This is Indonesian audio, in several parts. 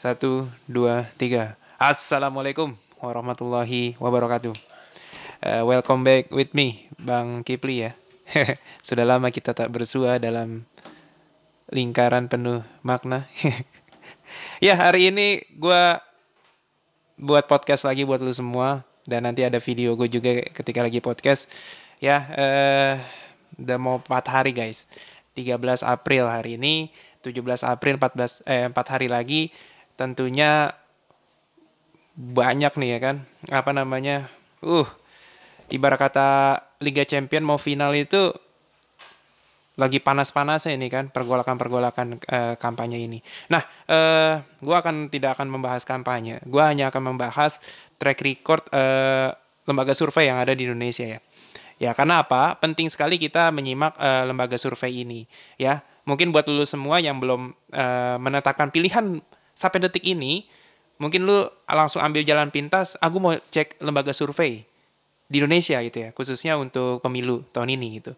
Satu, dua, tiga. Assalamualaikum warahmatullahi wabarakatuh. Uh, welcome back with me, Bang Kipli ya. Sudah lama kita tak bersua dalam lingkaran penuh makna. ya, hari ini gue buat podcast lagi buat lu semua. Dan nanti ada video gue juga ketika lagi podcast. Ya, uh, udah mau 4 hari guys. 13 April hari ini 17 April 14 eh 4 hari lagi tentunya banyak nih ya kan apa namanya uh ibarat kata Liga Champion mau final itu lagi panas-panasnya ini kan pergolakan-pergolakan uh, kampanye ini. Nah, uh, eh, gue akan tidak akan membahas kampanye. Gue hanya akan membahas track record uh, lembaga survei yang ada di Indonesia ya. Ya, karena apa? Penting sekali kita menyimak uh, lembaga survei ini. Ya, mungkin buat lu semua yang belum uh, menetapkan pilihan sampai detik ini, mungkin lu langsung ambil jalan pintas, aku mau cek lembaga survei di Indonesia gitu ya, khususnya untuk pemilu tahun ini gitu.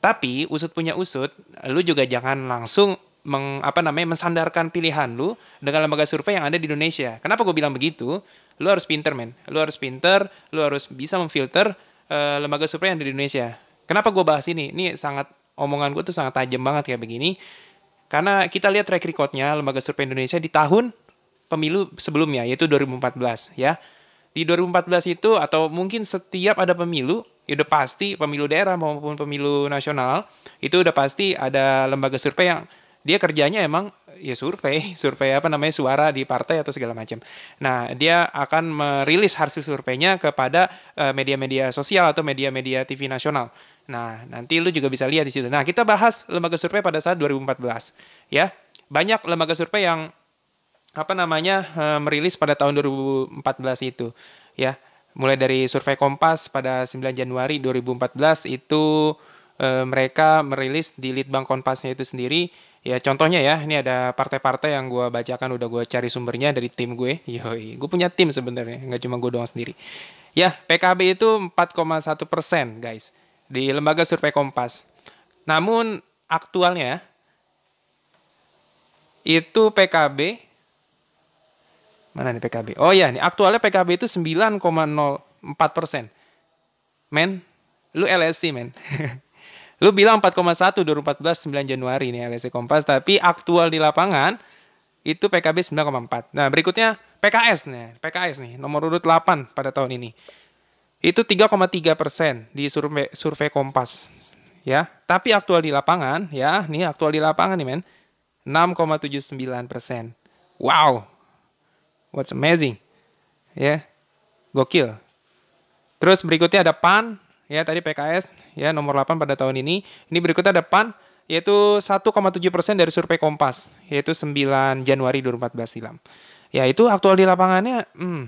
Tapi usut punya usut, lu juga jangan langsung meng, apa namanya mensandarkan pilihan lu dengan lembaga survei yang ada di Indonesia. Kenapa gue bilang begitu? Lu harus pinter men, lu harus pinter, lu harus bisa memfilter uh, lembaga survei yang ada di Indonesia. Kenapa gue bahas ini? Ini sangat omongan gue tuh sangat tajam banget kayak begini. Karena kita lihat track recordnya lembaga survei Indonesia di tahun pemilu sebelumnya yaitu 2014 ya. Di 2014 itu atau mungkin setiap ada pemilu, ya udah pasti pemilu daerah maupun pemilu nasional itu udah pasti ada lembaga survei yang dia kerjanya emang ya survei, survei apa namanya suara di partai atau segala macam. Nah, dia akan merilis hasil surveinya kepada eh, media-media uh, sosial atau media-media TV nasional. Nah, nanti lu juga bisa lihat di situ. Nah, kita bahas lembaga survei pada saat 2014 ya. Banyak lembaga survei yang apa namanya uh, merilis pada tahun 2014 itu ya. Mulai dari survei Kompas pada 9 Januari 2014 itu uh, mereka merilis di Litbang Kompasnya itu sendiri. Ya contohnya ya ini ada partai-partai yang gue bacakan udah gue cari sumbernya dari tim gue. Yoi gue punya tim sebenarnya nggak cuma gue doang sendiri. Ya PKB itu 4,1 persen guys di lembaga survei Kompas namun aktualnya itu PKB Mana nih PKB? Oh ya, nih aktualnya PKB itu 9,04 persen. Men, lu LSC men. lu bilang 4,1 2014 9 Januari nih LSC Kompas, tapi aktual di lapangan itu PKB 9,4. Nah berikutnya PKS nih, PKS nih nomor urut 8 pada tahun ini. Itu 3,3 persen di survei, survei Kompas. Ya, tapi aktual di lapangan ya, nih aktual di lapangan nih men, 6,79 persen. Wow, What's amazing? Ya, yeah. gokil. Terus berikutnya ada PAN, ya tadi PKS, ya nomor 8 pada tahun ini. Ini berikutnya ada PAN, yaitu 1,7 persen dari survei Kompas, yaitu 9 Januari 2014 silam. Ya itu aktual di lapangannya, hmm,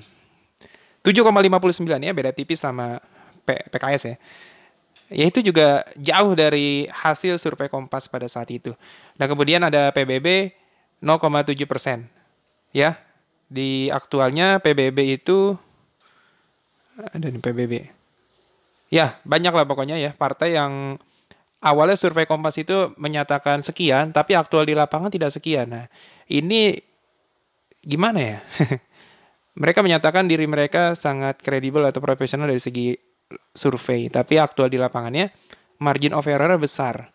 7,59 ya, beda tipis sama P PKS ya. Ya itu juga jauh dari hasil survei Kompas pada saat itu. Dan kemudian ada PBB 0,7 persen, ya di aktualnya PBB itu ada di PBB. Ya, banyak lah pokoknya ya partai yang awalnya survei Kompas itu menyatakan sekian, tapi aktual di lapangan tidak sekian. Nah, ini gimana ya? mereka menyatakan diri mereka sangat kredibel atau profesional dari segi survei, tapi aktual di lapangannya margin of error besar.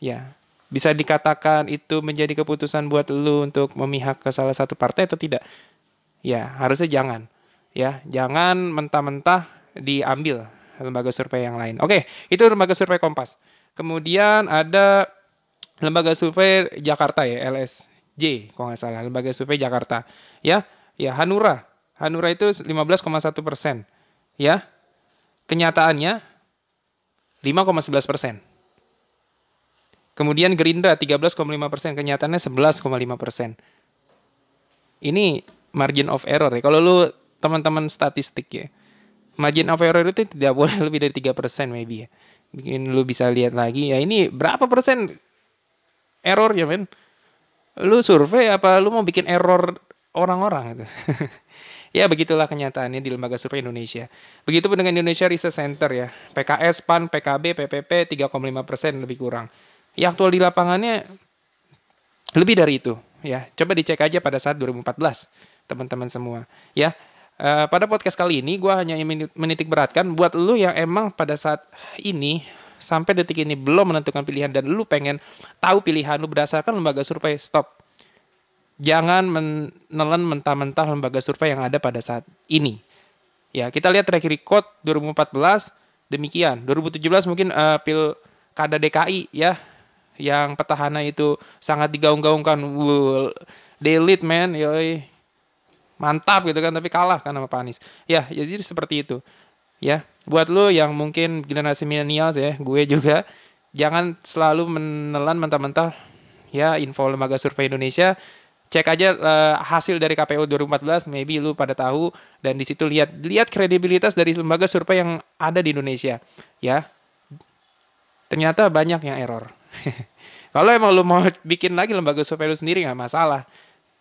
Ya, bisa dikatakan itu menjadi keputusan buat lu untuk memihak ke salah satu partai atau tidak? Ya, harusnya jangan. Ya, jangan mentah-mentah diambil lembaga survei yang lain. Oke, itu lembaga survei Kompas. Kemudian ada lembaga survei Jakarta ya, LSJ kalau nggak salah, lembaga survei Jakarta. Ya, ya Hanura. Hanura itu 15,1 persen. Ya, kenyataannya 5,11 persen. Kemudian Gerindra 13,5 persen, kenyataannya 11,5 persen. Ini margin of error ya. Kalau lu teman-teman statistik ya, margin of error itu tidak boleh lebih dari tiga persen maybe ya. Bikin lu bisa lihat lagi ya ini berapa persen error ya men? Lu survei apa lu mau bikin error orang-orang gitu. ya begitulah kenyataannya di lembaga survei Indonesia. Begitupun dengan Indonesia Research Center ya. PKS, PAN, PKB, PPP 3,5% lebih kurang. Ya aktual di lapangannya lebih dari itu ya. Coba dicek aja pada saat 2014, teman-teman semua. Ya, uh, pada podcast kali ini gue hanya menitik beratkan buat lu yang emang pada saat ini sampai detik ini belum menentukan pilihan dan lu pengen tahu pilihan lu berdasarkan lembaga survei, stop. Jangan menelan mentah-mentah lembaga survei yang ada pada saat ini. Ya, kita lihat track record 2014 demikian. 2017 mungkin uh, pilkada DKI ya yang petahana itu sangat digaung-gaungkan. Wow, delete man, yoi. Mantap gitu kan, tapi kalah kan sama Pak Anies. Ya, ya jadi seperti itu. Ya, buat lo yang mungkin generasi milenial ya, gue juga jangan selalu menelan mentah-mentah ya info lembaga survei Indonesia cek aja uh, hasil dari KPU 2014 maybe lu pada tahu. Dan di situ lihat lihat kredibilitas dari lembaga survei yang ada di Indonesia. Ya. Ternyata banyak yang error. Kalau emang lu mau bikin lagi lembaga survei lu sendiri nggak masalah.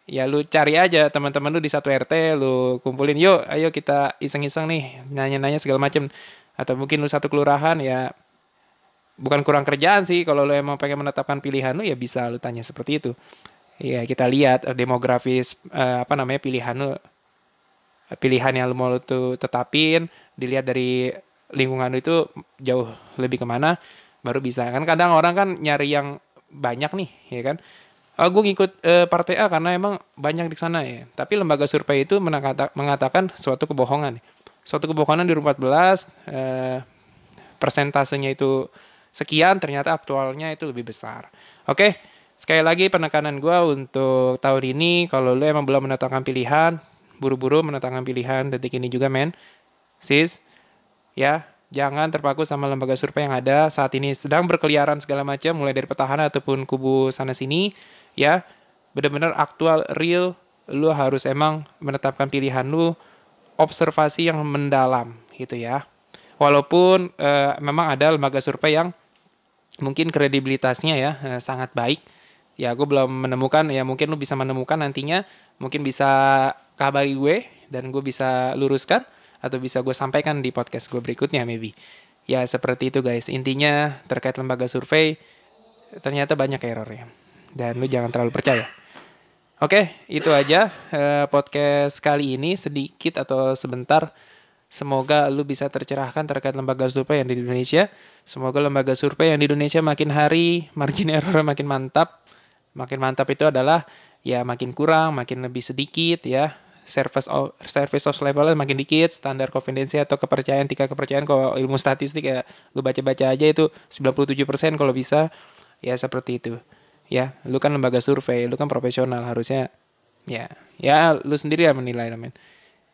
Ya lu cari aja teman-teman lu di satu RT lu kumpulin. Yuk ayo kita iseng-iseng nih nanya-nanya segala macam atau mungkin lu satu kelurahan ya. Bukan kurang kerjaan sih kalau lu emang pengen menetapkan pilihan lu ya bisa lu tanya seperti itu Iya, kita lihat uh, demografis uh, apa namanya pilihan lu pilihan yang lu mau tuh tetapin, dilihat dari lingkungan lu itu jauh lebih ke mana, baru bisa. Kan kadang orang kan nyari yang banyak nih, ya kan? Oh, gue ngikut uh, partai A karena emang banyak di sana ya. Tapi lembaga survei itu mengatakan suatu kebohongan. Suatu kebohongan di 14 uh, persentasenya itu sekian, ternyata aktualnya itu lebih besar. Oke. Okay? Sekali lagi penekanan gue untuk tahun ini, kalau lo emang belum menetapkan pilihan, buru-buru menetapkan pilihan detik ini juga men. Sis, ya jangan terpaku sama lembaga survei yang ada saat ini sedang berkeliaran segala macam, mulai dari petahana ataupun kubu sana sini, ya benar-benar aktual, real, lu harus emang menetapkan pilihan lu, observasi yang mendalam gitu ya. Walaupun uh, memang ada lembaga survei yang mungkin kredibilitasnya ya uh, sangat baik, ya gue belum menemukan. Ya mungkin lu bisa menemukan nantinya. Mungkin bisa kabari gue dan gue bisa luruskan atau bisa gue sampaikan di podcast gue berikutnya maybe. Ya seperti itu guys. Intinya terkait lembaga survei ternyata banyak errornya dan lu jangan terlalu percaya. Oke, itu aja uh, podcast kali ini. Sedikit atau sebentar. Semoga lu bisa tercerahkan terkait lembaga survei yang di Indonesia. Semoga lembaga survei yang di Indonesia makin hari margin error makin mantap makin mantap itu adalah ya makin kurang, makin lebih sedikit ya. Service of, service of levelnya makin dikit, standar konfidensi atau kepercayaan, tingkat kepercayaan kalau ilmu statistik ya lu baca-baca aja itu 97% kalau bisa ya seperti itu. Ya, lu kan lembaga survei, lu kan profesional harusnya ya ya lu sendiri yang menilai namen.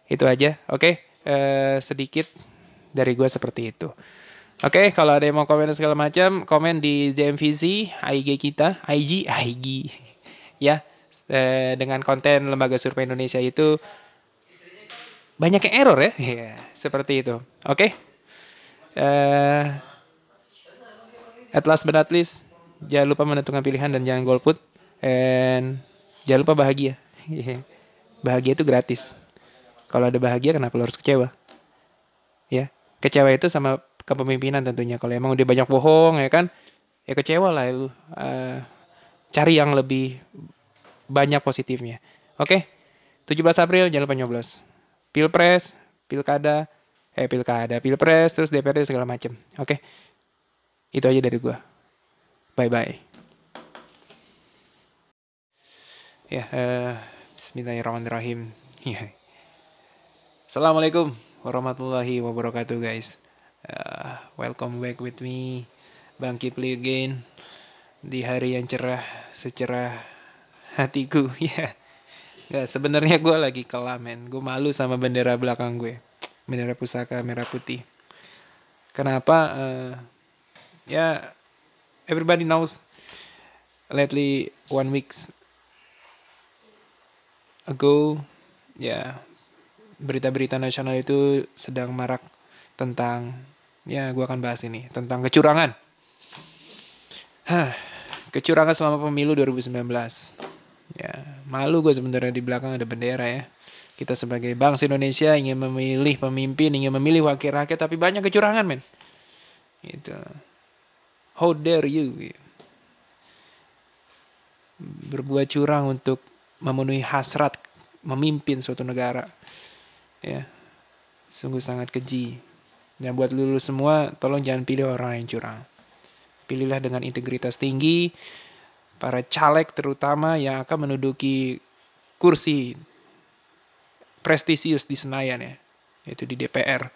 Itu aja. Oke, okay? eh, sedikit dari gue seperti itu. Oke, okay, kalau ada yang mau komen segala macam, komen di ZMVC, IG kita, IG, IG, ya, eh, dengan konten lembaga survei Indonesia itu banyak yang error ya, ya seperti itu. Oke, okay? uh, at last but not least, jangan lupa menentukan pilihan dan jangan golput, and jangan lupa bahagia. bahagia itu gratis. Kalau ada bahagia, kenapa lo harus kecewa? Ya, kecewa itu sama kepemimpinan tentunya. Kalau emang udah banyak bohong ya kan, ya kecewa lah lu. Uh, cari yang lebih banyak positifnya. Oke, okay? 17 April jangan lupa nyoblos. Pilpres, pilkada, eh pilkada, pilpres, terus DPRD segala macem. Oke, okay? itu aja dari gua. Bye bye. Ya, uh, Bismillahirrahmanirrahim. Assalamualaikum warahmatullahi wabarakatuh guys. Uh, welcome back with me, Bang Kipli again di hari yang cerah, secerah hatiku. Ya, yeah. sebenarnya gue lagi kelam men. Gue malu sama bendera belakang gue, bendera pusaka merah putih. Kenapa? Uh, ya, yeah, everybody knows. Lately, one weeks ago, ya yeah, berita-berita nasional itu sedang marak tentang ya gue akan bahas ini tentang kecurangan. Hah, kecurangan selama pemilu 2019. Ya, malu gue sebenarnya di belakang ada bendera ya. Kita sebagai bangsa Indonesia ingin memilih pemimpin, ingin memilih wakil rakyat, tapi banyak kecurangan, men. Gitu. How dare you? berbuat curang untuk memenuhi hasrat memimpin suatu negara. Ya. Sungguh sangat keji. Dan buat lulu semua, tolong jangan pilih orang yang curang. Pilihlah dengan integritas tinggi, para caleg terutama yang akan menduduki kursi prestisius di Senayan ya, yaitu di DPR.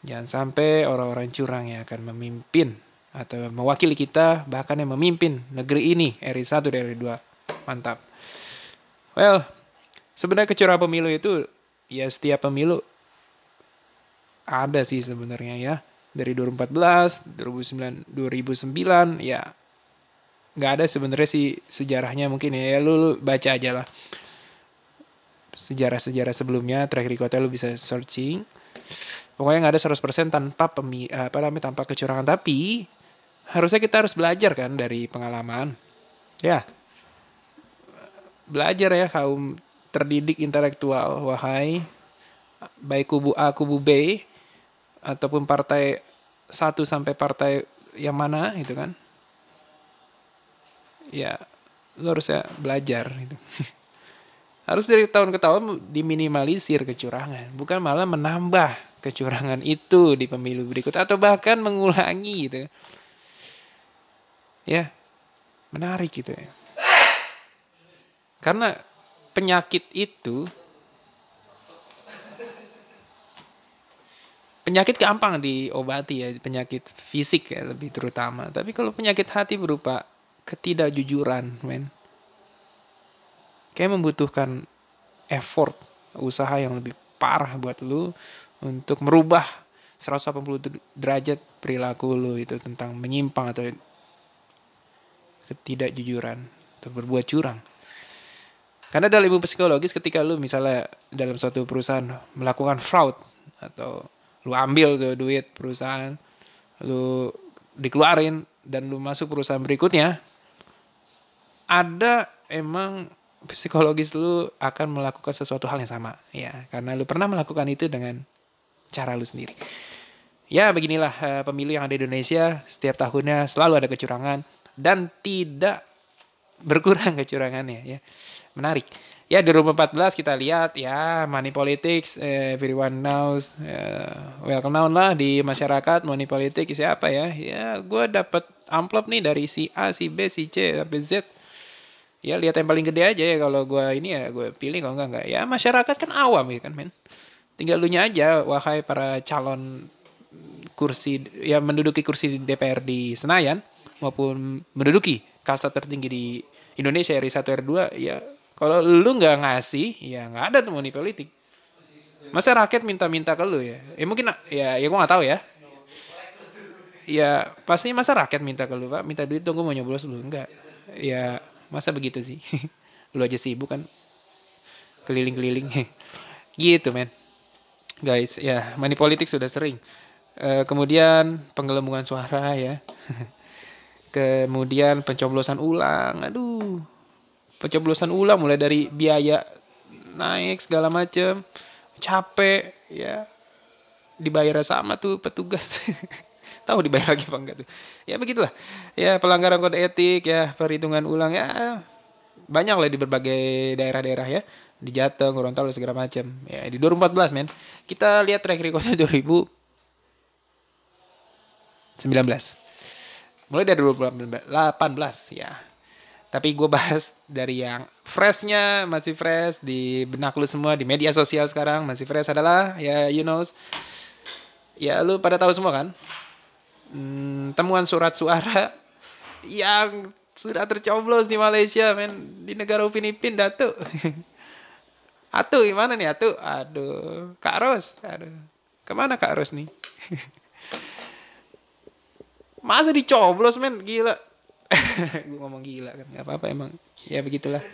Jangan sampai orang-orang curang yang akan memimpin atau mewakili kita, bahkan yang memimpin negeri ini, RI 1 dan RI 2. Mantap. Well, sebenarnya kecurangan pemilu itu ya setiap pemilu ada sih sebenarnya ya. Dari 2014 2009 2009 ya nggak ada sebenarnya sih sejarahnya mungkin ya, ya lu, lu baca aja lah. Sejarah-sejarah sebelumnya track recordnya lu bisa searching. Pokoknya nggak ada 100% tanpa pemi apa namanya tanpa kecurangan. Tapi harusnya kita harus belajar kan dari pengalaman. Ya. Belajar ya kaum terdidik intelektual. Wahai baik kubu A kubu B ataupun partai satu sampai partai yang mana gitu kan? Ya lo harus ya belajar gitu. Harus dari tahun ke tahun diminimalisir kecurangan bukan malah menambah kecurangan itu di pemilu berikut atau bahkan mengulangi gitu. Ya menarik gitu ya. Karena penyakit itu penyakit gampang diobati ya penyakit fisik ya lebih terutama. Tapi kalau penyakit hati berupa ketidakjujuran men. Kayak membutuhkan effort usaha yang lebih parah buat lu untuk merubah 180 derajat perilaku lu itu tentang menyimpang atau ketidakjujuran atau berbuat curang. Karena dalam ilmu psikologis ketika lu misalnya dalam suatu perusahaan melakukan fraud atau lu ambil tuh duit perusahaan lu dikeluarin dan lu masuk perusahaan berikutnya ada emang psikologis lu akan melakukan sesuatu hal yang sama. Ya karena lu pernah melakukan itu dengan cara lu sendiri. Ya beginilah uh, pemilu yang ada di Indonesia. Setiap tahunnya selalu ada kecurangan dan tidak berkurang kecurangannya ya. Menarik ya 2014 kita lihat ya money politics eh, everyone knows uh, well known lah di masyarakat money politics siapa ya? Ya gue dapat amplop nih dari si A si B si C sampai Z. Ya lihat yang paling gede aja ya kalau gue ini ya gue pilih kalau enggak enggak. Ya masyarakat kan awam ya kan men? Tinggal lu aja wahai para calon kursi ya menduduki kursi DPR di Senayan maupun menduduki kasta tertinggi di Indonesia RI 1 R2 ya kalau lu nggak ngasih, ya nggak ada tuh money politik. Masa rakyat minta-minta ke lu ya? Ya mungkin ya ya gua nggak tahu ya. Ya pasti masa rakyat minta ke lu pak, minta duit dong gue mau nyoblos lu enggak. Ya masa begitu sih. lu aja sibuk kan keliling-keliling gitu men guys ya money politik sudah sering uh, kemudian penggelembungan suara ya kemudian pencoblosan ulang aduh pencoblosan ulang mulai dari biaya naik segala macam capek ya. Dibayar sama tuh petugas. Tahu dibayar lagi apa enggak tuh? Ya begitulah. Ya pelanggaran kode etik ya perhitungan ulang ya. Banyak lah di berbagai daerah-daerah ya. Di Jateng, Gorontalo segala macam ya di 2014 men. Kita lihat track recordnya 2019 mulai dari 2018 ya tapi gue bahas dari yang freshnya masih fresh di benak lu semua di media sosial sekarang masih fresh adalah ya you know ya lu pada tahu semua kan? Hmm, temuan surat suara yang sudah tercoblos di Malaysia men. Di negara Upin Ipin datu. Atu gimana nih Atu? Aduh Kak Ros. Aduh ke mana Kak Ros nih? Masa dicoblos men? Gila gue ngomong gila kan nggak apa-apa emang. Ya begitulah.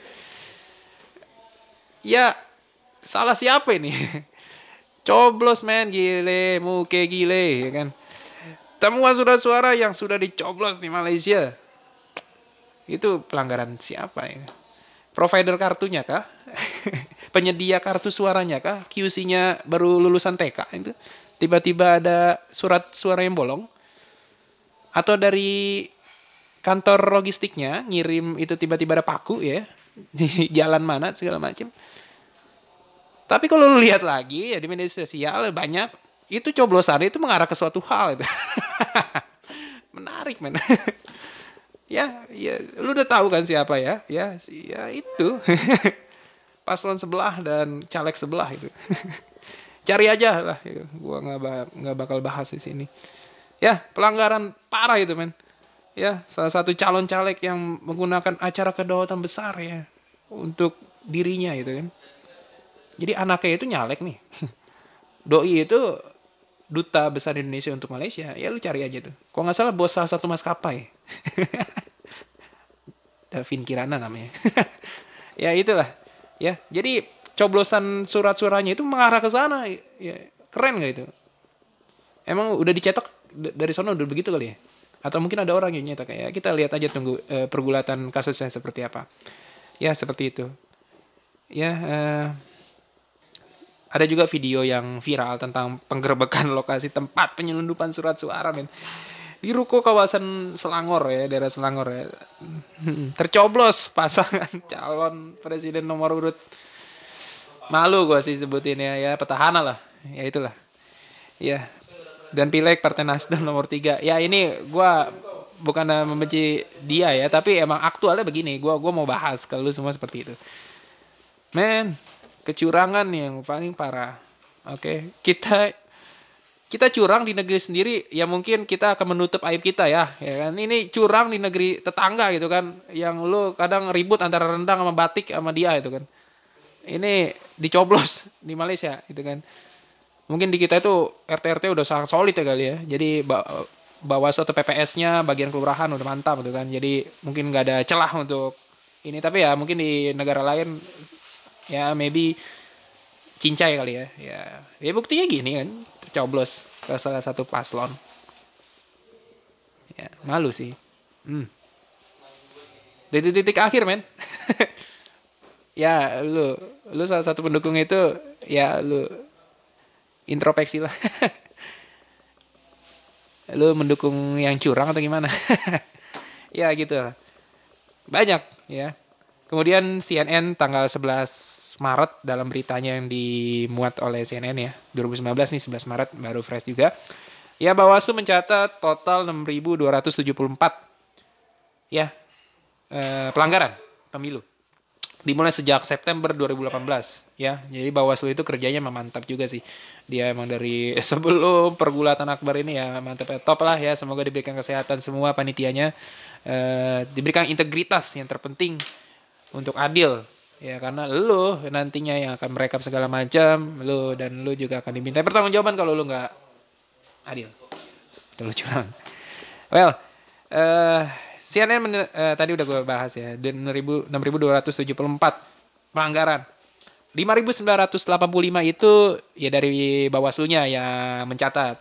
Ya salah siapa ini? Coblos men. Gile muke gile ya kan? Temuan surat suara yang sudah dicoblos di Malaysia. Itu pelanggaran siapa ya provider kartunya kah? Penyedia kartu suaranya kah? QC-nya baru lulusan TK itu. Tiba-tiba ada surat suara yang bolong. Atau dari kantor logistiknya ngirim itu tiba-tiba ada paku ya di jalan mana segala macam. Tapi kalau lu lihat lagi ya di media sosial banyak itu coblosan itu mengarah ke suatu hal itu. Menarik men. ya, ya lu udah tahu kan siapa ya? Ya, ya itu. Paslon sebelah dan caleg sebelah itu. Cari aja lah, gua nggak nggak bakal bahas di sini. Ya, pelanggaran parah itu men ya salah satu calon caleg yang menggunakan acara kedaulatan besar ya untuk dirinya itu kan. Jadi anaknya itu nyalek nih. Doi itu duta besar Indonesia untuk Malaysia. Ya lu cari aja tuh. Kok nggak salah bos salah satu maskapai. Davin Kirana namanya. Ya itulah. Ya jadi coblosan surat-suratnya itu mengarah ke sana. Ya keren gak itu? Emang udah dicetak dari sana udah begitu kali ya atau mungkin ada orang yang nyata kayak kita lihat aja tunggu uh, pergulatan kasusnya seperti apa. Ya seperti itu. Ya uh, ada juga video yang viral tentang penggerbekan lokasi tempat penyelundupan surat suara men. Di ruko kawasan Selangor ya daerah Selangor ya. Tercoblos pasangan calon presiden nomor urut. Malu gue sih sebutin ya ya petahana lah. Ya itulah. Ya dan Pileg Partai Nasdem nomor tiga. Ya ini gue bukan membenci dia ya tapi emang aktualnya begini. Gue gua mau bahas kalau semua seperti itu. Men kecurangan yang paling parah. Oke okay? kita kita curang di negeri sendiri ya mungkin kita akan menutup aib kita ya ya kan? Ini curang di negeri tetangga gitu kan yang lu kadang ribut antara rendang sama batik sama dia itu kan. Ini dicoblos di Malaysia gitu kan mungkin di kita itu RT RT udah sangat solid ya kali ya. Jadi bawa suatu PPS-nya bagian kelurahan udah mantap gitu kan. Jadi mungkin nggak ada celah untuk ini. Tapi ya mungkin di negara lain ya maybe cincai kali ya. Ya ya buktinya gini kan tercoblos ke salah satu paslon. Ya malu sih. Hmm. detik-detik akhir men. Ya lu lu salah satu pendukung itu ya lu introspeksi lah. Lu mendukung yang curang atau gimana? Ya gitu banyak ya. Kemudian CNN tanggal 11 Maret dalam beritanya yang dimuat oleh CNN ya. 2019 nih 11 Maret baru fresh juga. Ya Bawaslu mencatat total 6.274 ya eh, pelanggaran pemilu dimulai sejak September 2018 ya. Jadi Bawaslu itu kerjanya memantap juga sih. Dia emang dari sebelum pergulatan akbar ini ya mantap ya top lah ya. Semoga diberikan kesehatan semua panitianya eh, diberikan integritas yang terpenting untuk adil ya karena lu nantinya yang akan merekap segala macam lu dan lu juga akan diminta pertanggungjawaban kalau lu nggak adil. Itu curang. Well, eh CNN uh, tadi udah gue bahas ya, 6.274 pelanggaran. 5.985 itu ya dari Bawaslunya yang mencatat.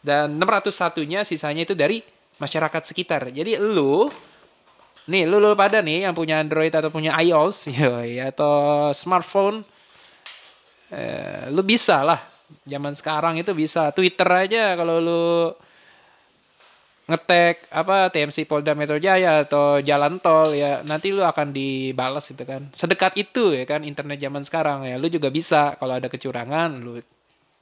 Dan 601-nya sisanya itu dari masyarakat sekitar. Jadi lu nih lu, lu pada nih yang punya Android atau punya iOS ya atau smartphone eh, lu bisa lah. Zaman sekarang itu bisa Twitter aja kalau lu ngetek apa TMC Polda Metro Jaya atau jalan tol ya nanti lu akan dibalas itu kan. Sedekat itu ya kan internet zaman sekarang ya. Lu juga bisa kalau ada kecurangan lu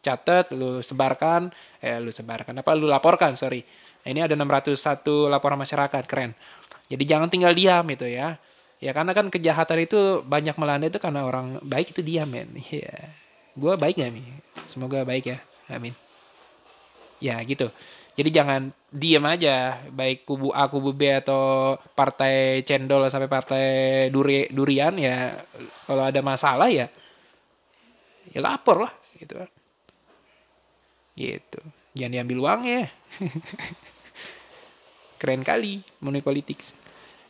catat lu sebarkan eh lu sebarkan. Apa lu laporkan sorry. Ini ada 601 laporan masyarakat keren. Jadi jangan tinggal diam itu ya. Ya karena kan kejahatan itu banyak melanda itu karena orang baik itu diam men. Ya gue baik ya nih semoga baik ya. Amin. Ya gitu jadi jangan diem aja, baik kubu A, kubu B atau partai cendol sampai partai duri, durian ya kalau ada masalah ya ya lapor lah gitu kan. Gitu. Jangan diambil uangnya. Keren kali money politics.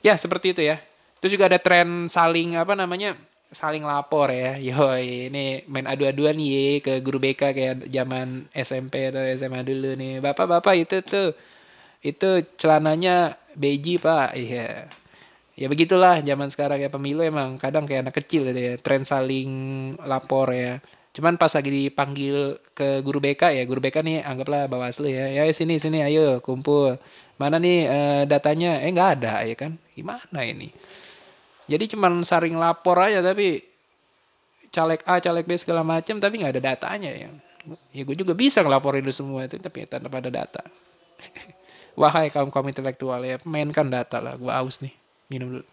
Ya, seperti itu ya. Terus juga ada tren saling apa namanya? Saling lapor ya. Yo, ini main adu-aduan nih ke guru BK kayak zaman SMP atau SMA dulu nih. Bapak-bapak itu tuh itu celananya beji, Pak. Iya. Ya begitulah zaman sekarang ya pemilu emang kadang kayak anak kecil gitu ya. Tren saling lapor ya. Cuman pas lagi dipanggil ke guru BK ya, guru BK nih anggaplah Bawaslu ya. Ya sini sini ayo kumpul. Mana nih uh, datanya? Eh nggak ada ya kan? Gimana ini? Jadi cuman saring lapor aja tapi caleg A, caleg B segala macam tapi nggak ada datanya ya. Ya gue juga bisa ngelaporin itu semua itu tapi tanpa ada data. Wahai kaum kaum intelektual ya, mainkan data lah. Gue aus nih, minum dulu.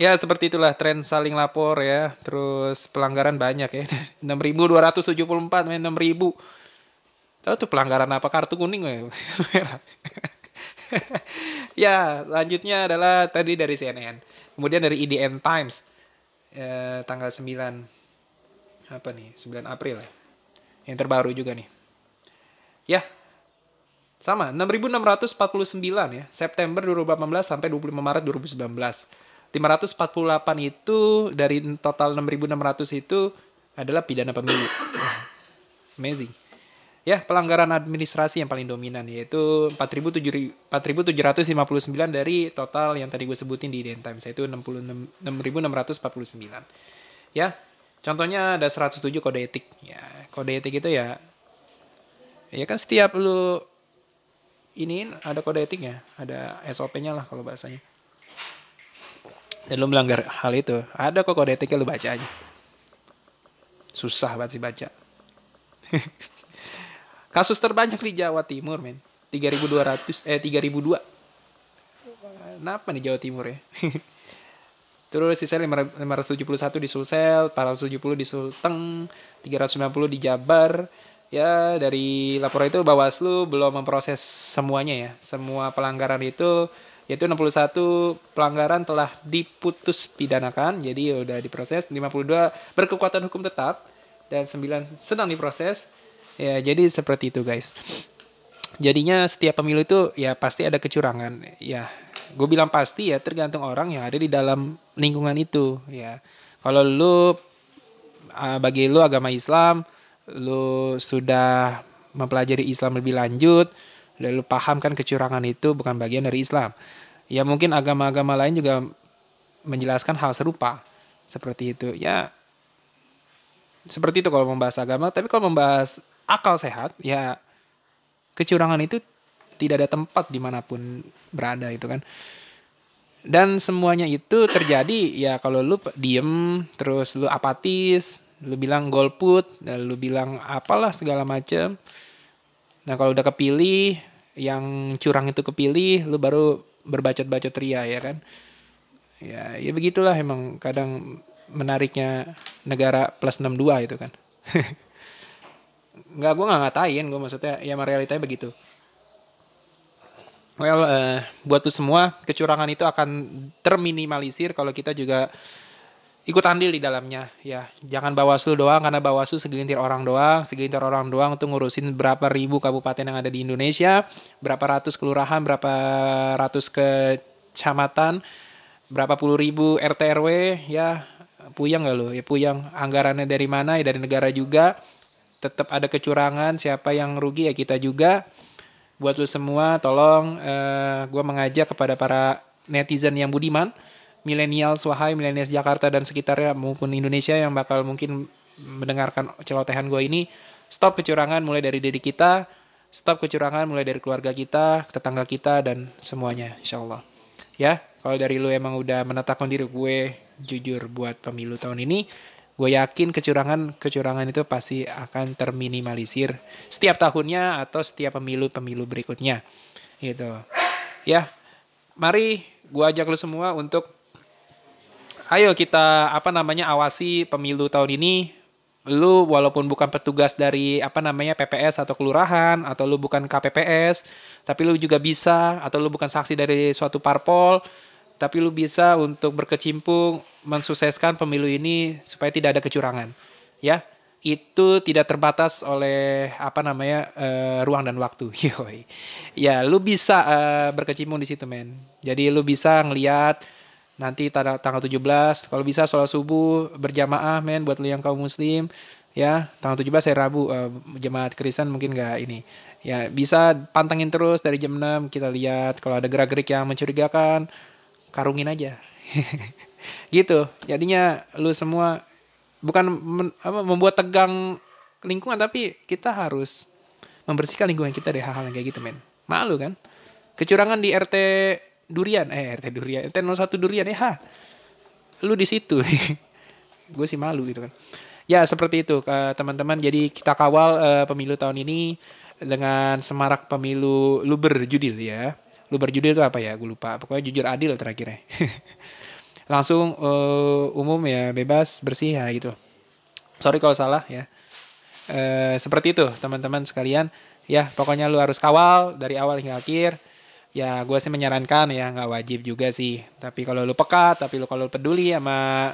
Ya seperti itulah tren saling lapor ya. Terus pelanggaran banyak ya. 6274 main 6000. Tahu tuh pelanggaran apa kartu kuning ya. ya, selanjutnya adalah tadi dari CNN. Kemudian dari IDN Times. Eh, tanggal 9 apa nih? 9 April ya. Yang terbaru juga nih. Ya. Sama, 6649 ya. September 2018 sampai 25 Maret 2019. 548 itu dari total 6.600 itu adalah pidana pemilu. Amazing. Ya, pelanggaran administrasi yang paling dominan yaitu 4.759 dari total yang tadi gue sebutin di Indian Times yaitu 6.649. Ya, contohnya ada 107 kode etik. Ya, kode etik itu ya ya kan setiap lu ini ada kode etiknya, ada SOP-nya lah kalau bahasanya dan lu melanggar hal itu ada kok kode etiknya lu baca aja susah banget sih baca kasus terbanyak di Jawa Timur men. 3200 eh 3002 kenapa nih Jawa Timur ya? Terus sisa 571 di Sulsel, 470 di Sulteng, 390 di Jabar. Ya, dari laporan itu Bawaslu belum memproses semuanya ya. Semua pelanggaran itu yaitu 61 pelanggaran telah diputus pidanakan. Jadi udah diproses 52 berkekuatan hukum tetap dan 9 sedang diproses ya jadi seperti itu guys jadinya setiap pemilu itu ya pasti ada kecurangan ya gue bilang pasti ya tergantung orang yang ada di dalam lingkungan itu ya kalau lu bagi lu agama Islam lu sudah mempelajari Islam lebih lanjut lalu paham kan kecurangan itu bukan bagian dari Islam. Ya mungkin agama-agama lain juga menjelaskan hal serupa seperti itu. Ya seperti itu kalau membahas agama, tapi kalau membahas akal sehat, ya kecurangan itu tidak ada tempat di mana pun berada itu kan. Dan semuanya itu terjadi ya kalau lu diem, terus lu apatis, lu bilang golput, dan lu bilang apalah segala macam. Nah kalau udah kepilih, yang curang itu kepilih lu baru berbacot-bacot ria ya kan ya ya begitulah emang kadang menariknya negara plus 62 itu kan nggak gue nggak ngatain gue maksudnya ya realitanya begitu. Well uh, buat tuh semua kecurangan itu akan terminimalisir kalau kita juga ikut andil di dalamnya ya. Jangan Bawaslu doang karena Bawaslu segelintir orang doang segelintir orang doang untuk ngurusin berapa ribu kabupaten yang ada di Indonesia berapa ratus kelurahan berapa ratus kecamatan berapa puluh ribu RT RW ya. Puyang gak lo ya puyang anggarannya dari mana? Ya dari negara juga tetap ada kecurangan siapa yang rugi ya kita juga. Buat lo semua tolong uh, eh, gue mengajak kepada para netizen yang budiman milenial wahai milenial Jakarta dan sekitarnya maupun Indonesia yang bakal mungkin mendengarkan celotehan gue ini. Stop kecurangan mulai dari diri kita stop kecurangan mulai dari keluarga kita tetangga kita dan semuanya insya Allah ya kalau dari lu emang udah menetapkan diri gue jujur buat pemilu tahun ini gue yakin kecurangan kecurangan itu pasti akan terminimalisir setiap tahunnya atau setiap pemilu pemilu berikutnya. Gitu. Ya mari gue ajak lu semua untuk ayo kita apa namanya awasi pemilu tahun ini. Lu walaupun bukan petugas dari apa namanya PPS atau kelurahan atau lu bukan KPPS tapi lu juga bisa atau lu bukan saksi dari suatu parpol tapi lu bisa untuk berkecimpung mensukseskan pemilu ini supaya tidak ada kecurangan. Ya itu tidak terbatas oleh apa namanya uh, ruang dan waktu. Yoi. ya lu bisa uh, berkecimpung di situ men. Jadi lu bisa ngelihat nanti tanggal tanggal 17 kalau bisa sholat subuh berjamaah men buat yang kaum muslim ya. Tanggal 17 saya Rabu uh, jemaat Kristen mungkin nggak ini. Ya bisa pantengin terus dari jam 6 kita lihat. Kalau ada gerak-gerik yang mencurigakan karungin aja. Gitu. Jadinya lu semua bukan apa, membuat tegang lingkungan tapi kita harus membersihkan lingkungan kita dari hal-hal kayak gitu men. Malu kan? Kecurangan di RT Durian. Eh RT Durian. RT 01 Durian ya ha. lu di situ. Gue sih malu gitu kan. Ya seperti itu teman-teman. Jadi kita kawal uh, pemilu tahun ini dengan semarak pemilu lu berjudil ya lu berjudil itu apa ya? Gue lupa. Pokoknya jujur adil terakhir ya. Langsung uh, umum ya bebas bersih ya gitu. Sorry kalau salah ya. Uh, seperti itu teman-teman sekalian. Ya pokoknya lu harus kawal dari awal hingga akhir. Ya gue sih menyarankan ya nggak wajib juga sih. Tapi kalau lu pekat tapi lu kalau peduli sama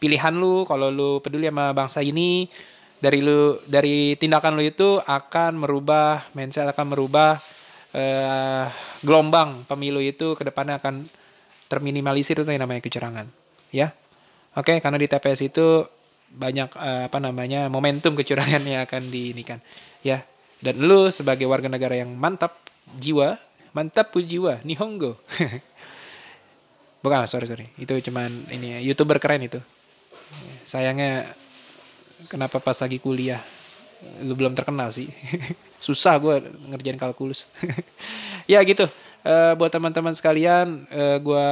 pilihan lu kalau lu peduli sama bangsa ini dari lu dari tindakan lu itu akan merubah mindset akan merubah uh, gelombang pemilu itu ke depannya akan terminimalisir itu yang namanya kecurangan ya. Oke karena di TPS itu banyak uh, apa namanya momentum kecurangan yang akan diinikan ya. Dan lu sebagai warga negara yang mantap jiwa mantap jiwa nihongo. Bukan sorry sorry. Itu cuman ini ya youtuber keren itu. Sayangnya kenapa pas lagi kuliah lu belum terkenal sih susah gue ngerjain kalkulus ya gitu uh, buat teman-teman sekalian, uh, eh, gue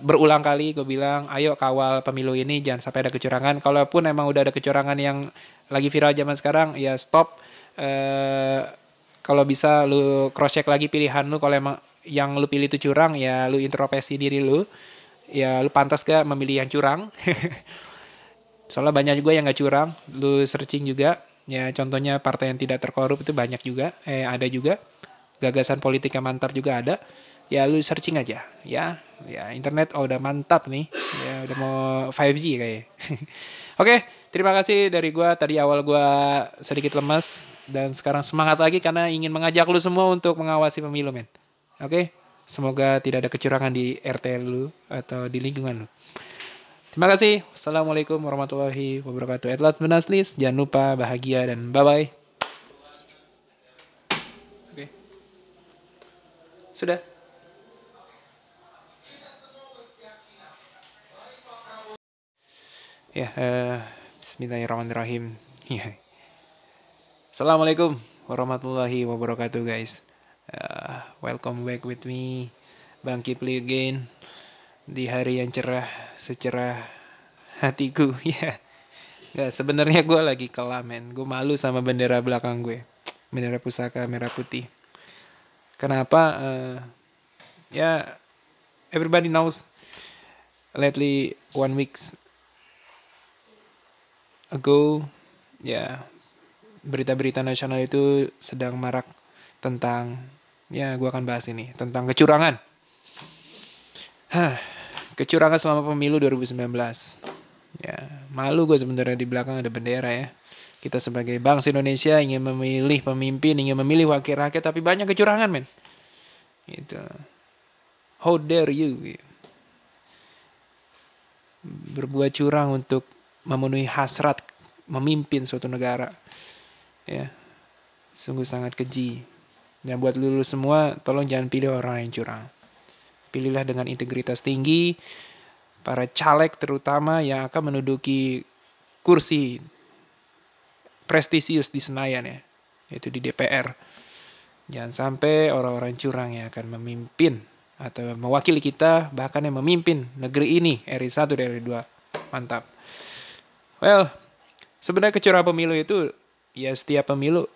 berulang kali gue bilang, ayo kawal pemilu ini jangan sampai ada kecurangan. Kalaupun emang udah ada kecurangan yang lagi viral zaman sekarang, ya stop. Uh, kalau bisa lu cross check lagi pilihan lu. Kalau emang yang lu pilih itu curang, ya lu introspeksi diri lu. Ya lu pantas gak memilih yang curang. Soalnya banyak juga yang gak curang. Lu searching juga. Ya contohnya partai yang tidak terkorup itu banyak juga. Eh ada juga. Gagasan politik yang mantap juga ada. Ya lu searching aja. Ya ya internet oh udah mantap nih. Ya udah mau 5G kayak oke terima kasih dari gua. Tadi awal gua sedikit lemas dan sekarang semangat lagi karena ingin mengajak lu semua untuk mengawasi pemilu men. Oke semoga tidak ada kecurangan di RT lu atau di lingkungan lu terima kasih assalamualaikum warahmatullahi wabarakatuh Edlat Benaslis jangan lupa bahagia dan bye bye Sudah. Ya, uh, Bismillahirrahmanirrahim. Ya. Assalamualaikum warahmatullahi wabarakatuh, guys. Uh, welcome back with me, Bang Kipli again di hari yang cerah, secerah hatiku. Ya, yeah. sebenarnya gue lagi kelamen. Gue malu sama bendera belakang gue, bendera pusaka merah putih. Kenapa? Uh, ya, yeah, everybody knows. Lately, one weeks ago, ya yeah, berita-berita nasional itu sedang marak tentang, ya, gue akan bahas ini tentang kecurangan. Hah, kecurangan selama pemilu 2019. Ya, malu gue sebenarnya di belakang ada bendera ya. Kita sebagai bangsa Indonesia ingin memilih pemimpin, ingin memilih wakil rakyat, tapi banyak kecurangan, men. Gitu. How dare you? Gitu. Berbuat curang untuk memenuhi hasrat memimpin suatu negara. Ya. Sungguh sangat keji. Dan buat lulu semua, tolong jangan pilih orang yang curang. Pilihlah dengan integritas tinggi, para caleg terutama yang akan menduduki kursi prestisius di Senayan ya, yaitu di DPR. Jangan sampai orang-orang curang yang akan memimpin atau mewakili kita, bahkan yang memimpin negeri ini, RI 1 dan RI 2. Mantap. Well, sebenarnya kecurangan pemilu itu, ya setiap pemilu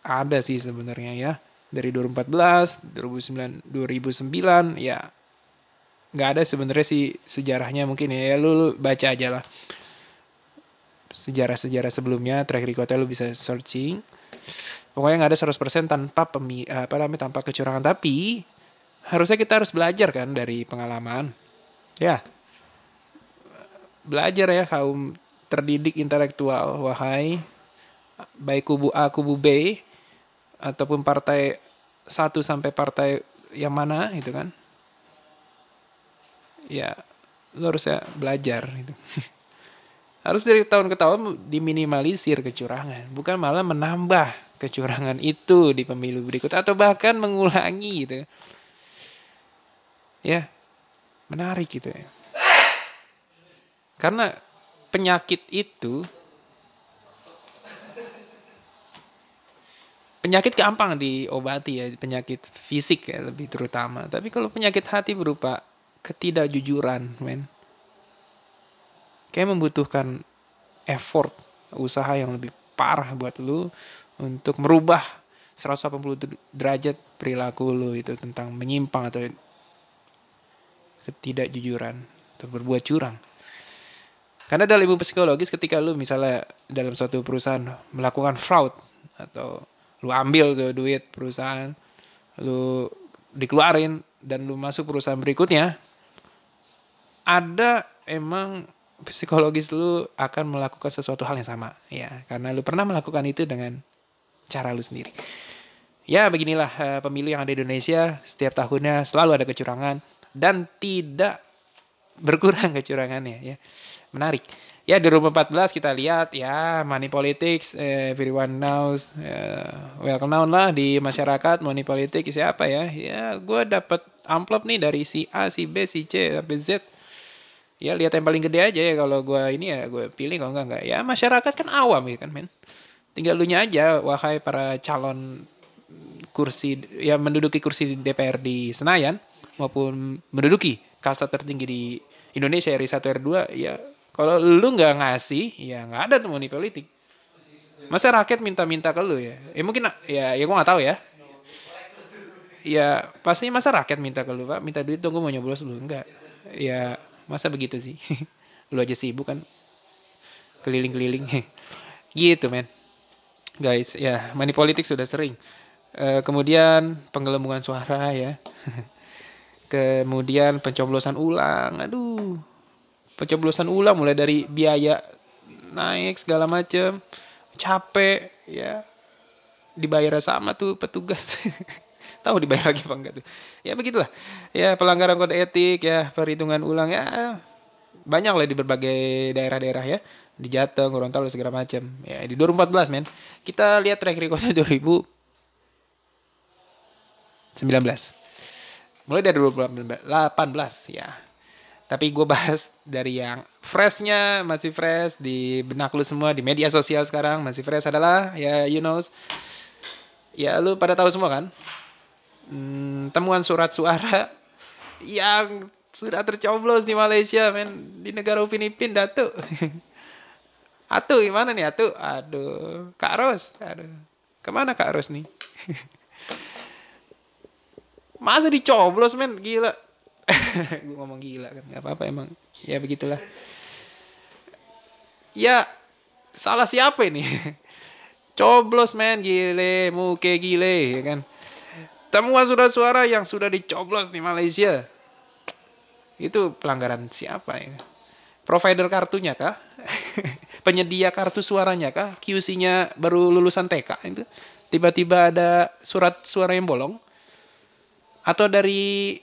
ada sih sebenarnya ya. Dari 2014, 2009, 2009 ya nggak ada sebenarnya sih sejarahnya mungkin ya, ya lu, lu baca aja lah. Sejarah-sejarah sebelumnya track recordnya lu bisa searching. Pokoknya nggak ada 100% tanpa pemi apa namanya tanpa kecurangan. Tapi harusnya kita harus belajar kan dari pengalaman. Ya. Belajar ya kaum terdidik intelektual. Wahai baik kubu A kubu B ataupun partai satu sampai partai yang mana itu kan ya lu harusnya belajar gitu Harus dari tahun ke tahun diminimalisir kecurangan, bukan malah menambah kecurangan itu di pemilu berikut atau bahkan mengulangi gitu. Ya, menarik gitu ya. Karena penyakit itu penyakit gampang diobati ya penyakit fisik ya lebih terutama. Tapi kalau penyakit hati berupa ketidakjujuran men. Kayak membutuhkan effort usaha yang lebih parah buat lu untuk merubah 180 derajat perilaku lu itu tentang menyimpang atau ketidakjujuran atau berbuat curang. Karena dalam ilmu psikologis ketika lu misalnya dalam suatu perusahaan melakukan fraud atau lu ambil tuh duit perusahaan lu dikeluarin dan lu masuk perusahaan berikutnya ada emang psikologis lu akan melakukan sesuatu hal yang sama. Ya karena lu pernah melakukan itu dengan cara lu sendiri. Ya beginilah uh, pemilu yang ada di Indonesia. Setiap tahunnya selalu ada kecurangan dan tidak berkurang kecurangannya ya. Menarik ya 2014 kita lihat ya money politics eh, everyone knows eh, well known lah di masyarakat money politics siapa ya? Ya gue dapat amplop nih dari si A si B si C sampai Z. Ya lihat yang paling gede aja ya kalau gue ini ya gue pilih kalau enggak enggak ya masyarakat kan awam ya kan men. Tinggal lu aja wahai para calon kursi ya menduduki kursi DPR di Senayan maupun menduduki kasta tertinggi di Indonesia RI 1 R2 ya kalau lu nggak ngasih, ya nggak ada tuh money politik. Masa rakyat minta-minta ke lu ya? Ya mungkin ya ya gua nggak tahu ya. Ya pasti masa rakyat minta ke lu pak, minta duit dong gue mau nyoblos lu enggak. Ya masa begitu sih. lu aja sibuk kan keliling-keliling gitu men guys ya money politik sudah sering uh, kemudian penggelembungan suara ya kemudian pencoblosan ulang aduh pencoblosan ulang mulai dari biaya naik segala macem capek ya. Dibayar sama tuh petugas. Tahu dibayar lagi apa enggak tuh? Ya begitulah. Ya pelanggaran kode etik ya perhitungan ulang ya banyak lah di berbagai daerah-daerah ya. Di Jateng, Gorontalo segala macam ya di 2014 men. Kita lihat track recordnya 2019 mulai dari 2018 ya tapi gue bahas dari yang freshnya masih fresh di benak lu semua di media sosial sekarang masih fresh adalah ya you know ya lu pada tahu semua kan? Hmm, temuan surat suara yang sudah tercoblos di Malaysia men. Di negara Upin Datu. Atu gimana nih Atu? Aduh Kak Ros. Aduh ke mana Kak Ros nih? Masa dicoblos men? Gila gue ngomong gila kan nggak apa-apa emang. Ya begitulah. Ya salah siapa ini? Coblos men. Gile muke gile ya kan? Temuan surat suara yang sudah dicoblos di Malaysia. Itu pelanggaran siapa ya provider kartunya kah? Penyedia kartu suaranya kah? QC-nya baru lulusan TK itu. Tiba-tiba ada surat suara yang bolong. Atau dari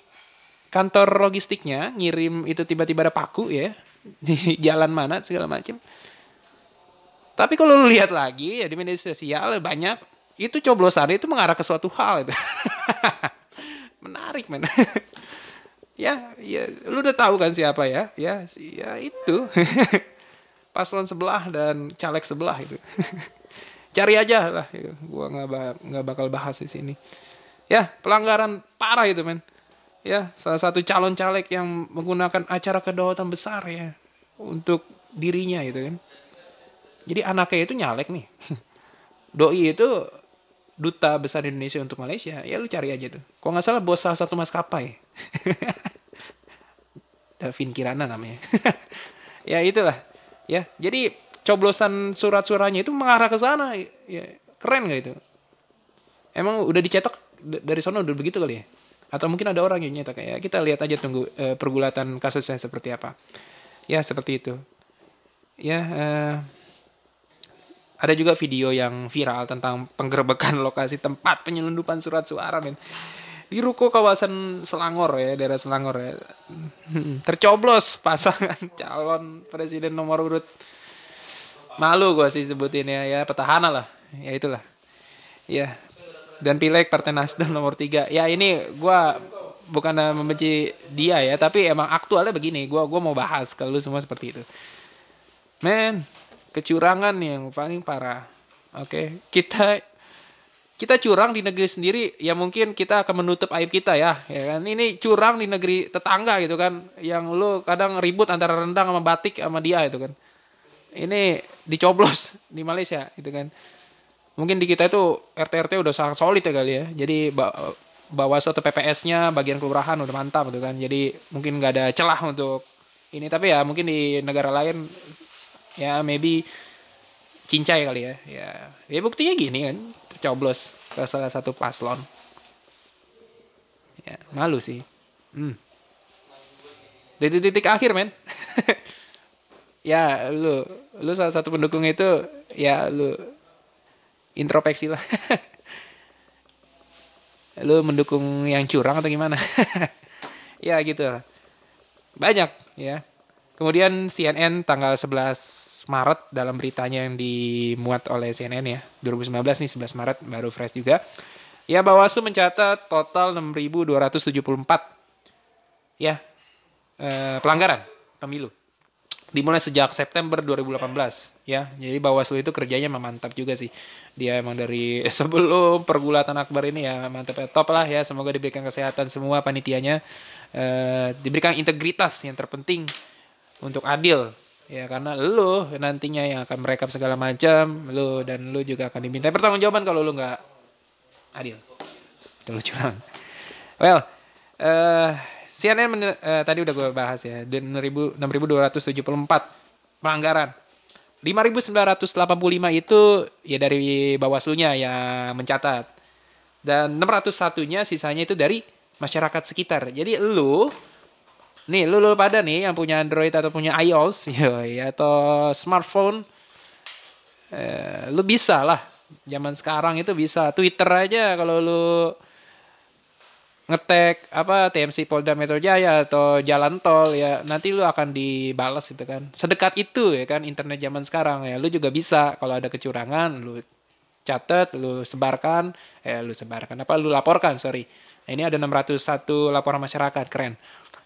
kantor logistiknya ngirim itu tiba-tiba ada paku ya di jalan mana segala macam. Tapi kalau lu lihat lagi ya di media sosial banyak itu coblosan itu mengarah ke suatu hal itu. Menarik men. ya, ya lu udah tahu kan siapa ya? Ya, ya itu. Paslon sebelah dan caleg sebelah itu. Cari aja lah, gua nggak nggak bakal bahas di sini. Ya, pelanggaran parah itu men ya salah satu calon caleg yang menggunakan acara kedaulatan besar ya untuk dirinya gitu kan. Jadi anaknya itu nyalek nih. Doi itu duta besar Indonesia untuk Malaysia. Ya lu cari aja tuh. Kok nggak salah bos salah satu maskapai. Davin Kirana namanya. ya itulah. Ya, jadi coblosan surat-suaranya itu mengarah ke sana. Ya, keren gak itu? Emang udah dicetak dari sana udah begitu kali ya? Atau mungkin ada orang yang nyetak ya kita lihat aja tunggu uh, pergulatan kasusnya seperti apa. Ya seperti itu. Ya uh, ada juga video yang viral tentang penggerbekan lokasi tempat penyelundupan surat suara men. Di ruko kawasan Selangor ya daerah Selangor ya. Tercoblos pasangan calon presiden nomor urut. Malu gue sih sebutin ya ya petahana lah. Ya itulah. Ya dan Pileg Partai Nasdem nomor tiga. Ya ini gue bukan membenci dia ya, tapi emang aktualnya begini. Gue gua mau bahas kalau lu semua seperti itu. Men, kecurangan yang paling parah. Oke, kita kita curang di negeri sendiri ya mungkin kita akan menutup aib kita ya ya kan ini curang di negeri tetangga gitu kan yang lu kadang ribut antara rendang sama batik sama dia itu kan ini dicoblos di Malaysia gitu kan mungkin di kita itu RT RT udah sangat solid ya kali ya. Jadi bawa suatu PPS-nya bagian kelurahan udah mantap gitu kan. Jadi mungkin nggak ada celah untuk ini. Tapi ya mungkin di negara lain ya maybe cincai kali ya. Ya ya buktinya gini kan tercoblos ke salah satu paslon. Ya malu sih. Hmm. titik-titik akhir men. Ya lu lu salah satu pendukung itu ya lu introspeksi lah. Lu mendukung yang curang atau gimana? Ya gitu. Lah banyak ya. Kemudian CNN tanggal 11 Maret dalam beritanya yang dimuat oleh CNN ya. 2019 nih 11 Maret baru fresh juga. Ya Bawaslu mencatat total 6.274 ya eh, pelanggaran pemilu dimulai sejak September 2018 ya. Jadi Bawaslu itu kerjanya memantap juga sih. Dia emang dari sebelum pergulatan akbar ini ya mantap ya top lah ya. Semoga diberikan kesehatan semua panitianya. Eh, diberikan integritas yang terpenting untuk adil ya. Karena lu nantinya yang akan merekap segala macam lu dan lu juga akan diminta pertanggungjawaban kalau lu nggak adil. Terlalu curang well uh, CNN uh, tadi udah gue bahas ya 6.274 pelanggaran 5.985 itu ya dari Bawaslunya yang mencatat dan 601-nya sisanya itu dari masyarakat sekitar jadi lu Nih, lu, lu pada nih yang punya Android atau punya iOS, yoi, atau smartphone, eh, lu bisa lah. Zaman sekarang itu bisa. Twitter aja kalau lu ngetek apa TMC Polda Metro Jaya atau jalan tol ya nanti lu akan dibalas itu kan sedekat itu ya kan internet zaman sekarang ya lu juga bisa kalau ada kecurangan lu catat lu sebarkan eh lu sebarkan apa lu laporkan sorry nah, ini ada 601 laporan masyarakat keren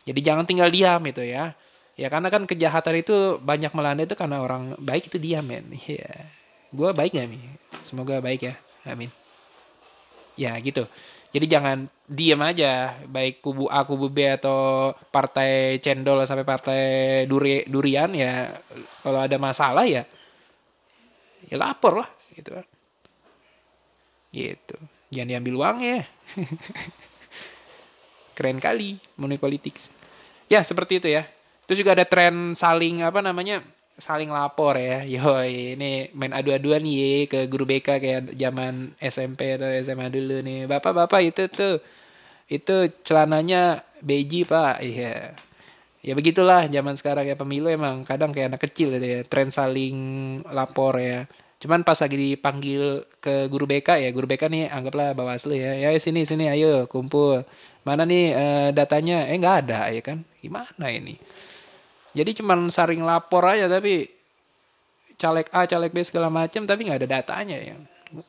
jadi jangan tinggal diam itu ya. Ya karena kan kejahatan itu banyak melanda itu karena orang baik itu diam men. Ya. Gue baik gak nih? Semoga baik ya. Amin. Ya gitu. Jadi jangan diam aja, baik kubu A, kubu B atau partai cendol sampai partai duri, durian ya. Kalau ada masalah ya, ya lapor lah gitu. Gitu. Jangan diambil uangnya. keren kali money politics ya seperti itu ya terus juga ada tren saling apa namanya saling lapor ya yo ini main adu-aduan nih ke guru BK kayak zaman SMP atau SMA dulu nih bapak-bapak itu tuh itu celananya beji pak iya ya begitulah zaman sekarang ya pemilu emang kadang kayak anak kecil gitu ya tren saling lapor ya Cuman pas lagi dipanggil ke guru BK ya, guru BK nih anggaplah Bawaslu ya. Ya sini sini ayo kumpul. Mana nih uh, datanya? Eh nggak ada ya kan? Gimana ini? Jadi cuman saring lapor aja tapi caleg A, caleg B segala macam tapi nggak ada datanya ya.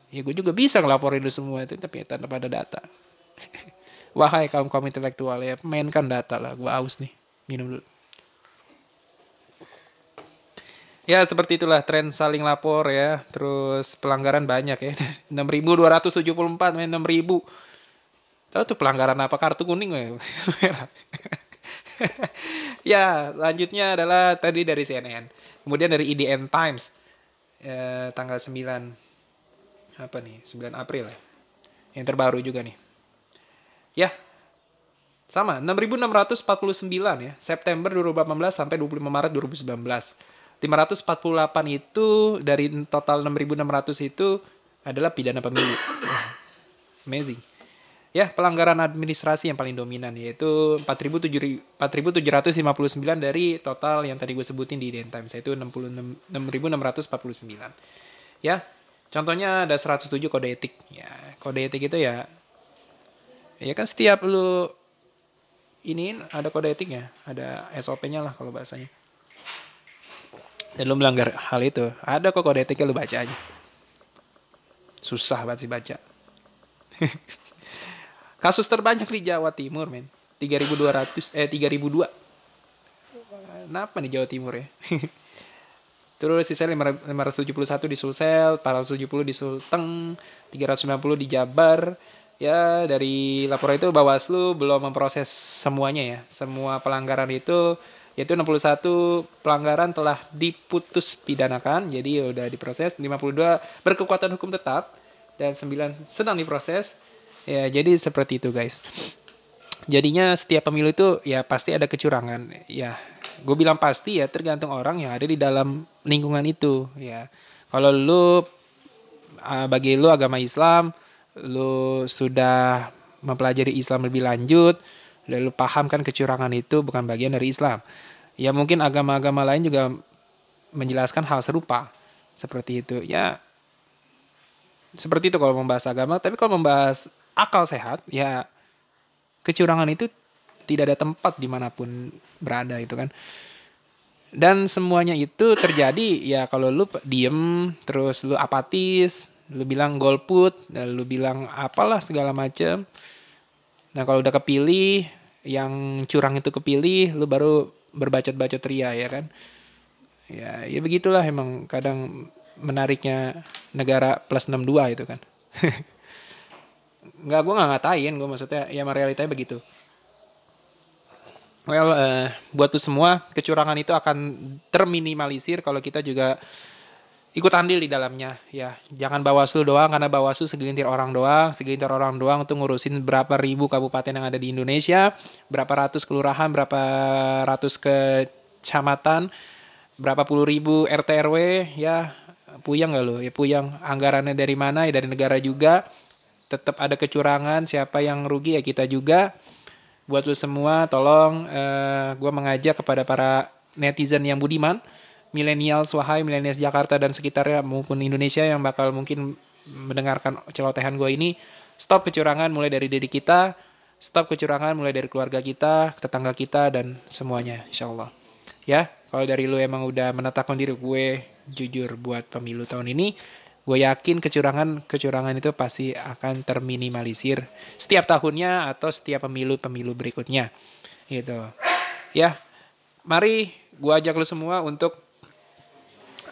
Ya gue juga bisa ngelaporin itu semua itu tapi tanpa ada data. Wahai kaum kaum intelektual ya, mainkan data lah. Gue aus nih. Minum dulu. Ya seperti itulah tren saling lapor ya. Terus pelanggaran banyak ya. 6274 main 6000. Tahu tuh pelanggaran apa kartu kuning ya? ya, lanjutnya adalah tadi dari CNN. Kemudian dari IDN Times. Eh, tanggal 9 apa nih? 9 April ya. Yang terbaru juga nih. Ya. Sama, 6649 ya. September 2018 sampai 25 Maret 2019 548 itu dari total 6.600 itu adalah pidana pemilu. Amazing. Ya, pelanggaran administrasi yang paling dominan yaitu 4.759 dari total yang tadi gue sebutin diIden Times yaitu 66.649. Ya, contohnya ada 107 kode etik. Ya, kode etik itu ya ya kan setiap lu ini ada kode etiknya, ada SOP-nya lah kalau bahasanya dan lu melanggar hal itu ada kok kode etiknya lu baca aja susah banget sih baca kasus terbanyak di Jawa Timur men. 3200 eh 3002 kenapa nih Jawa Timur ya? Terus sisa 571 di Sulsel 470 di Sulteng 390 di Jabar. Ya dari laporan itu Bawaslu belum memproses semuanya ya. Semua pelanggaran itu yaitu 61 pelanggaran telah diputus pidanakan. Jadi udah diproses 52 berkekuatan hukum tetap dan 9 sedang diproses ya jadi seperti itu guys jadinya setiap pemilu itu ya pasti ada kecurangan ya gue bilang pasti ya tergantung orang yang ada di dalam lingkungan itu ya kalau lu ah, bagi lu agama Islam lu sudah mempelajari Islam lebih lanjut lalu paham kan kecurangan itu bukan bagian dari Islam. Ya mungkin agama-agama lain juga menjelaskan hal serupa seperti itu. Ya seperti itu kalau membahas agama, tapi kalau membahas akal sehat, ya kecurangan itu tidak ada tempat di mana pun berada itu kan. Dan semuanya itu terjadi ya kalau lu diem, terus lu apatis, lu bilang golput, dan lu bilang apalah segala macam Nah kalau udah kepilih, yang curang itu kepilih, lu baru berbacot-bacot ria ya kan. Ya, ya begitulah emang kadang menariknya negara plus 62 itu kan. Nggak, gue nggak ngatain, gue maksudnya ya realitanya begitu. Well, uh, buat tuh semua, kecurangan itu akan terminimalisir kalau kita juga ikut andil di dalamnya ya. Jangan bawaslu doang karena bawaslu segelintir orang doang segelintir orang doang untuk ngurusin berapa ribu kabupaten yang ada di Indonesia berapa ratus kelurahan berapa ratus kecamatan berapa puluh ribu RT RW ya. Puyang gak lo ya puyang anggarannya dari mana? Ya dari negara juga tetap ada kecurangan siapa yang rugi ya kita juga. Buat lo semua tolong uh, eh, gue mengajak kepada para netizen yang budiman milenial wahai milenial Jakarta dan sekitarnya maupun Indonesia yang bakal mungkin mendengarkan celotehan gue ini. Stop kecurangan mulai dari diri kita stop kecurangan mulai dari keluarga kita tetangga kita dan semuanya insya Allah ya kalau dari lu emang udah menetapkan diri gue jujur buat pemilu tahun ini gue yakin kecurangan kecurangan itu pasti akan terminimalisir setiap tahunnya atau setiap pemilu pemilu berikutnya. Gitu. Ya mari gue ajak lu semua untuk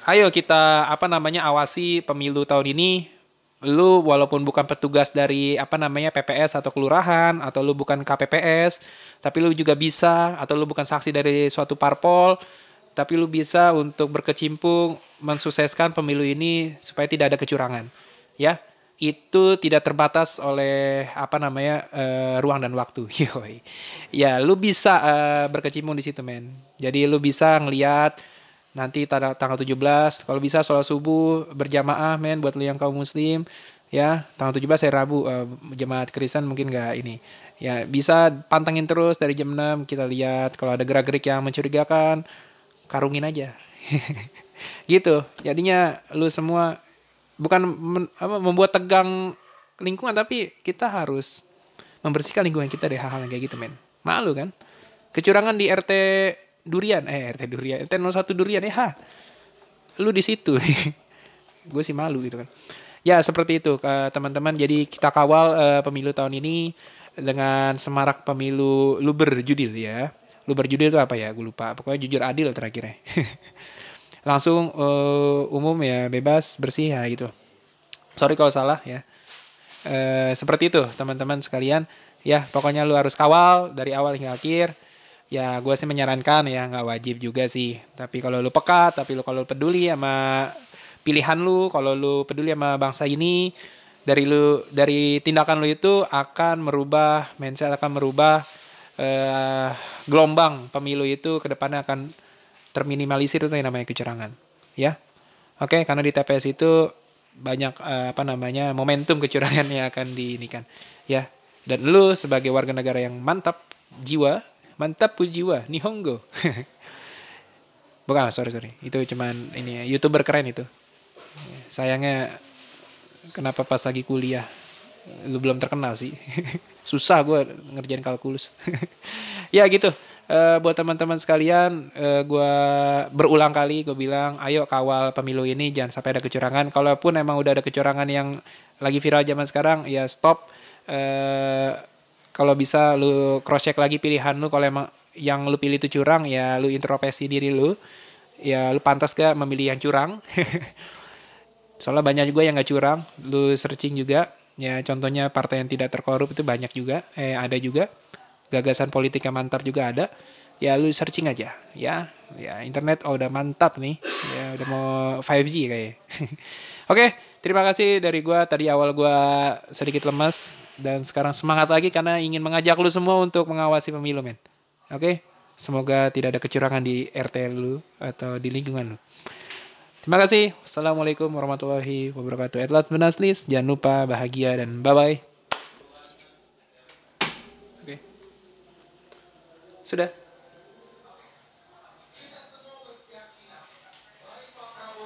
ayo kita apa namanya awasi pemilu tahun ini. Lu walaupun bukan petugas dari apa namanya PPS atau kelurahan atau lu bukan KPPS tapi lu juga bisa atau lu bukan saksi dari suatu parpol tapi lu bisa untuk berkecimpung mensukseskan pemilu ini supaya tidak ada kecurangan. Ya itu tidak terbatas oleh apa namanya uh, ruang dan waktu. Yoi. ya lu bisa uh, berkecimpung di situ men. Jadi lu bisa ngelihat nanti tanggal tanggal 17 kalau bisa sholat subuh berjamaah men buat lu yang kaum muslim. Ya tanggal 17 saya Rabu uh, jemaat Kristen mungkin nggak ini. Ya bisa pantengin terus dari jam 6 kita lihat kalau ada gerak-gerik yang mencurigakan karungin aja. Gitu. Jadinya lu semua bukan men, apa, membuat tegang lingkungan tapi kita harus membersihkan lingkungan kita dari hal-hal yang kayak gitu men. Malu kan? Kecurangan di RT durian. Eh RT durian. RT 01 durian. Ya ha. Lu di situ. Gue sih malu gitu kan. Ya seperti itu teman-teman. Jadi kita kawal uh, pemilu tahun ini dengan semarak pemilu lu berjudil ya lu berjudil itu apa ya? Gue lupa. Pokoknya jujur adil terakhir ya. Langsung uh, umum ya bebas bersih ya gitu. Sorry kalau salah ya. Uh, seperti itu teman-teman sekalian. Ya pokoknya lu harus kawal dari awal hingga akhir. Ya gue sih menyarankan ya nggak wajib juga sih. Tapi kalau lu peka tapi lu kalau peduli sama pilihan lu kalau lu peduli sama bangsa ini dari lu dari tindakan lu itu akan merubah mindset akan merubah uh, gelombang pemilu itu ke depannya akan terminimalisir itu yang namanya kecurangan ya oke karena di TPS itu banyak uh, apa namanya momentum kecurangan yang akan diinikan ya dan lu sebagai warga negara yang mantap jiwa Mantap pujiwa, Nihongo. Bukan, sorry sorry. Itu cuman ini youtuber keren itu. Sayangnya kenapa pas lagi kuliah lu belum terkenal sih. Susah gue ngerjain kalkulus. ya gitu. Uh, buat teman-teman sekalian, uh, eh, gue berulang kali gue bilang, ayo kawal pemilu ini jangan sampai ada kecurangan. Kalaupun emang udah ada kecurangan yang lagi viral zaman sekarang, ya stop. Uh, kalau bisa lu cross check lagi pilihan lu kalau emang yang lu pilih itu curang ya lu introspeksi diri lu ya lu pantas gak memilih yang curang soalnya banyak juga yang gak curang lu searching juga ya contohnya partai yang tidak terkorup itu banyak juga. Eh ada juga. Gagasan politik yang mantap juga ada. Ya lu searching aja. Ya ya internet oh udah mantap nih. Ya udah mau 5G kayak. Oke terima kasih dari gua. Tadi awal gua sedikit lemas dan sekarang semangat lagi karena ingin mengajak lu semua untuk mengawasi pemilu men. Oke semoga tidak ada kecurangan di RT lu atau di lingkungan lu Terima kasih. Assalamualaikum warahmatullahi wabarakatuh. Edlat Benaslis. Jangan lupa bahagia dan bye-bye. Oke. Sudah.